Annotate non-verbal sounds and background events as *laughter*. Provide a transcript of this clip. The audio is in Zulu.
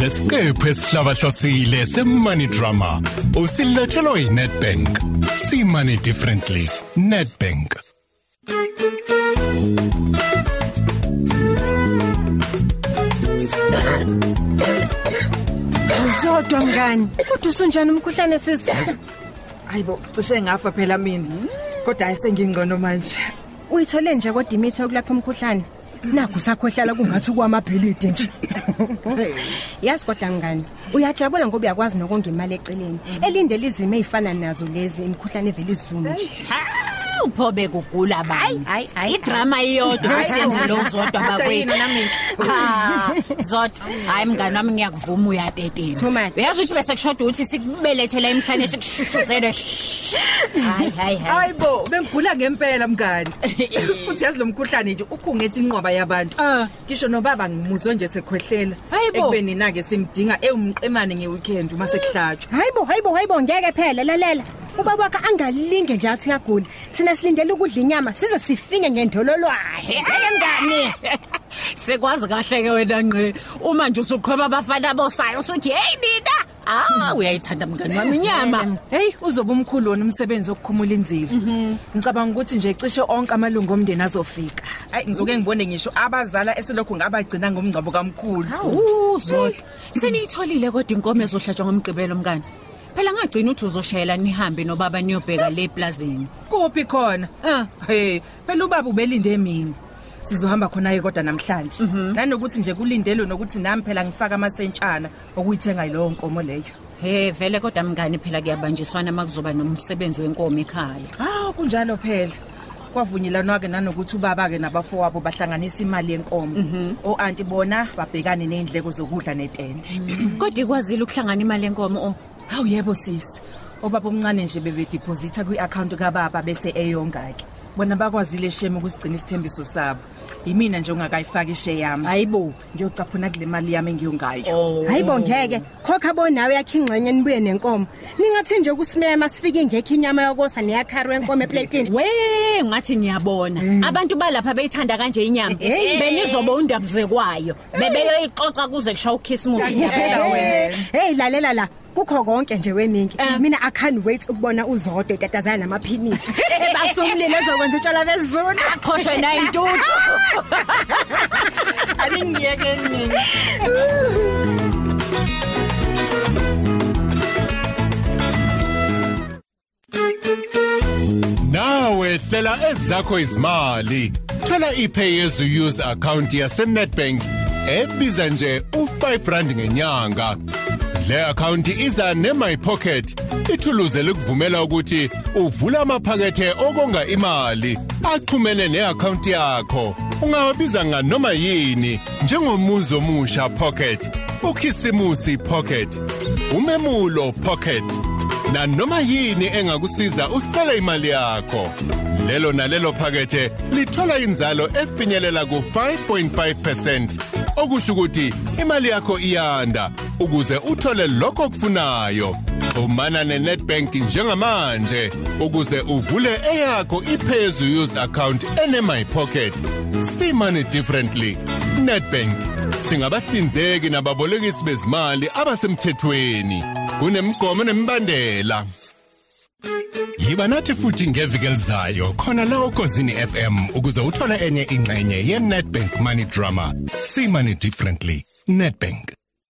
Lesiqephu esihlabahlosile semoney drama usilethelwa yiNetbank. See money differently. Netbank. Uzodwa mngani, kodwa usunjani umkhuhlane sisi? Hayibo, cishe ngafa phela mina. Kodwa ayisengingcono manje. Uyithole nje kodwa imithi yokulapha umkhuhlane. Nakho sakhohlala kungathi kwamabhilidi nje. Yazi kodwa mngani, uyajabula ngoba uyakwazi nokonga imali eceleni. Elindele izimo ezifana nazo lezi imikhuhlane evela izulu nje. Uphobe kugula bani Hayi, hayi, idrama iyodwa usenze lo zodwa Hhayi, bakwethu yini nami? Ha, zodwa hayi mngani wami ngiyakuvuma uyatetema Too much. uyazi ukuthi bese kushoda ukuthi sikubelethele emhlane sikushushuzele hayi hayi hayi Hayibo, bengigula ngempela mngani. *laughs* Futhi yazi lo mkhuhlane nje ukhungethe inqoba yabantu. Ah. Ngisho nobaba ngimuzwe nje sekhwehlela. Hayibo. Ekubeni nake simdinga ewumqemane ngeweekend uma sekuhlatshwa. Hayibo, hayibo, hayibo ngeke phela lalela. Ubaba wakhe angalinge nje athi uyagula. Thina silindele ukudla inyama size sifinye ngendololwahe. Hayi mngani. sekwazi kahle ke wena ngqe uma nje usuqhweba abafana bosayo usuthi hey mina ah uyayithanda mngani wami inyama Hey, uzoba umkhulu wona umsebenzi wokukhumula inzilo. Ngicabanga ukuthi nje cishe onke amalungu omndeni azofika. Hayi, ngizoke ngibone ngisho abazala eselokhu ngabagcina ngomngcwabo kamkhulu. uzodwa seniyitholile kodwa inkomo ezohlatshwa ngomgqibelo mngani phela ngagcina uthi uzoshayela nihambe nobaba niyobheka le plazini Kuphi khona? Ah. Hey, phela ubaba ubelinde mina. Sizohamba khona ke kodwa namhlanje. Nanokuthi nje kulindelwe nokuthi nami phela ngifaka amasentshana okuyithenga yilowo nkomo leyo. he vele kodwa mngani phela kuyabanjiswana makuzoba nomsebenzi wenkomo ekhaya Ah, kunjalo phela. Kwavunyelana ke nanokuthi ubaba ke nabafowabo bahlanganisa imali yenkomo. O auntie bona babhekane nezindleko zokudla netende. kodwa ikwazile ukuhlangana imali yenkomo oh Hawu yebo sisi. Obaba omncane nje bebe deposita kwi-account kababa bese eyonga ke. Bona bakwazile sheme ukusigcina isithembiso sabo. Yimina nje ongakayifaki ishe yami. hayibo Ngiyocaphuna kule mali yami engiyongayo. Hayibo ngeke. Khokha bonawe yakhe ingxenye nibuye nenkomo. Ningathi nje kusimema sifike ingekho inyama yokosa neyakhari wenkomo eplatini. we ngathi niyabona abantu balapha beyithanda kanje inyama Eh. benizoba undabuze kwayo bebeyoyixoxa kuze kushawa ukhisimusi Phela *laughs* wena. Hey lalela la. Kukho konke nje weminki. Eh. Mina I can't wait ukubona uzodwa etatazana namaphinifi. Basumlile ezokwenza utshwala bezulu. aqhoshe nayo intuthu *laughs* Aningiyeke nini? Nawe hlela ezakho izimali. Thola iPay as you use account yaseNetbank ebiza nje u5 rand ngenyanga. Le account iza neMy Pocket. Ithuluze lokuvumela ukuthi uvule amaphakethe okonga imali axhumene neaccount yakho. Ungawabiza nganoma yini njengomuzi omusha pocket, ukhisimusi pocket, umemulo pocket. na noma yini engakusiza uhlele imali yakho lelo nalelo phakethe lithola inzalo efinyelela ku5.5% okusho ukuthi imali yakho iyanda ukuze uthole lokho okufunayo. Xhumana neNetbank njengamanje ukuze uvule eyakho iPay use account ene my pocket. See money differently. Netbank singabahlinzeki nababolekisi bezimali abasemthethweni. Kunemigomo nemibandela Yiba nathi futhi ngeviki elizayo khona la ukozini FM ukuze uthole enye ingxenye ye Nedbank Money Drama. See money differently. Nedbank